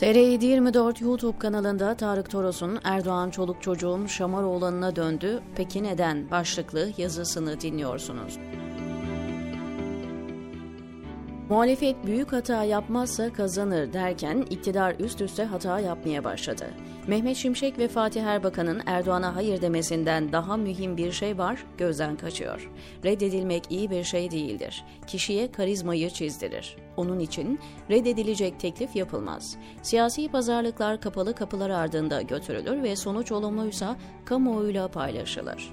TR724 YouTube kanalında Tarık Toros'un Erdoğan çoluk çocuğum Şamaroğlan'ına döndü, peki neden başlıklı yazısını dinliyorsunuz. Muhalefet büyük hata yapmazsa kazanır derken iktidar üst üste hata yapmaya başladı. Mehmet Şimşek ve Fatih Erbakan'ın Erdoğan'a hayır demesinden daha mühim bir şey var, gözden kaçıyor. Reddedilmek iyi bir şey değildir. Kişiye karizmayı çizdirir. Onun için reddedilecek teklif yapılmaz. Siyasi pazarlıklar kapalı kapılar ardında götürülür ve sonuç olumluysa kamuoyuyla paylaşılır.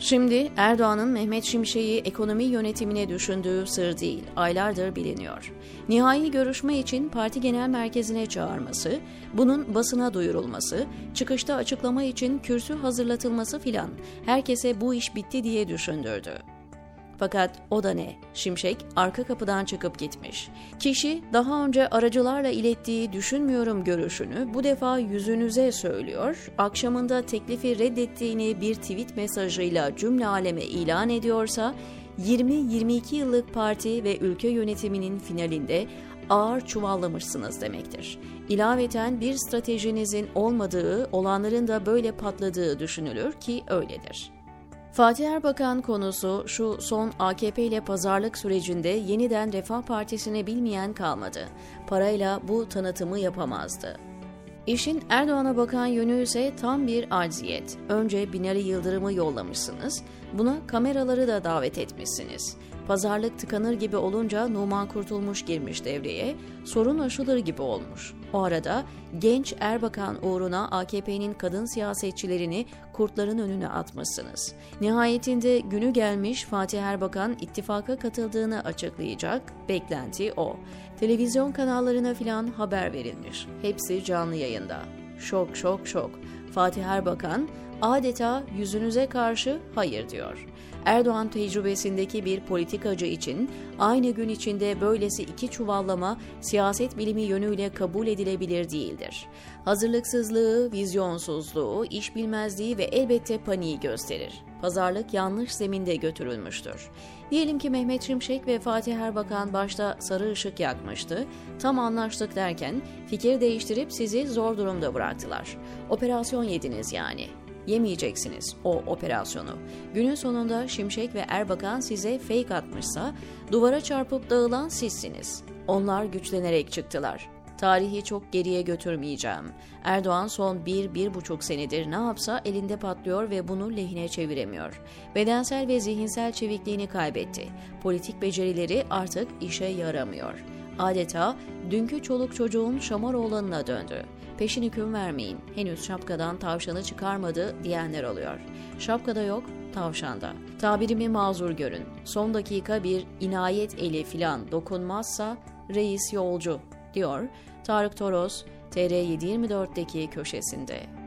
Şimdi Erdoğan'ın Mehmet Şimşek'i ekonomi yönetimine düşündüğü sır değil, aylardır biliniyor. Nihai görüşme için parti genel merkezine çağırması, bunun basına duyurulması, çıkışta açıklama için kürsü hazırlatılması filan herkese bu iş bitti diye düşündürdü. Fakat o da ne? Şimşek arka kapıdan çıkıp gitmiş. Kişi daha önce aracılarla ilettiği düşünmüyorum görüşünü bu defa yüzünüze söylüyor, akşamında teklifi reddettiğini bir tweet mesajıyla cümle aleme ilan ediyorsa, 20-22 yıllık parti ve ülke yönetiminin finalinde ağır çuvallamışsınız demektir. İlaveten bir stratejinizin olmadığı, olanların da böyle patladığı düşünülür ki öyledir. Fatih Erbakan konusu şu son AKP ile pazarlık sürecinde yeniden Refah Partisi'ne bilmeyen kalmadı. Parayla bu tanıtımı yapamazdı. İşin Erdoğan'a bakan yönü ise tam bir acziyet. Önce Binali Yıldırım'ı yollamışsınız, buna kameraları da davet etmişsiniz. Pazarlık tıkanır gibi olunca Numan Kurtulmuş girmiş devreye, sorun aşılır gibi olmuş. O arada genç Erbakan uğruna AKP'nin kadın siyasetçilerini kurtların önüne atmışsınız. Nihayetinde günü gelmiş Fatih Erbakan ittifaka katıldığını açıklayacak, beklenti o. Televizyon kanallarına filan haber verilmiş. Hepsi canlı yayında. Şok şok şok. Fatih Erbakan adeta yüzünüze karşı hayır diyor. Erdoğan tecrübesindeki bir politikacı için aynı gün içinde böylesi iki çuvallama siyaset bilimi yönüyle kabul edilebilir değildir. Hazırlıksızlığı, vizyonsuzluğu, iş bilmezliği ve elbette paniği gösterir. Pazarlık yanlış zeminde götürülmüştür. Diyelim ki Mehmet Şimşek ve Fatih Erbakan başta sarı ışık yakmıştı. Tam anlaştık derken fikir değiştirip sizi zor durumda bıraktılar. Operasyon yediniz yani yemeyeceksiniz o operasyonu. Günün sonunda Şimşek ve Erbakan size fake atmışsa duvara çarpıp dağılan sizsiniz. Onlar güçlenerek çıktılar. Tarihi çok geriye götürmeyeceğim. Erdoğan son bir, bir buçuk senedir ne yapsa elinde patlıyor ve bunu lehine çeviremiyor. Bedensel ve zihinsel çevikliğini kaybetti. Politik becerileri artık işe yaramıyor. Adeta dünkü çoluk çocuğun Şamaroğlan'ına döndü. Peşin hüküm vermeyin, henüz şapkadan tavşanı çıkarmadı diyenler oluyor. Şapkada yok, tavşanda. Tabirimi mazur görün. Son dakika bir inayet eli filan dokunmazsa reis yolcu diyor Tarık Toros TR724'deki köşesinde.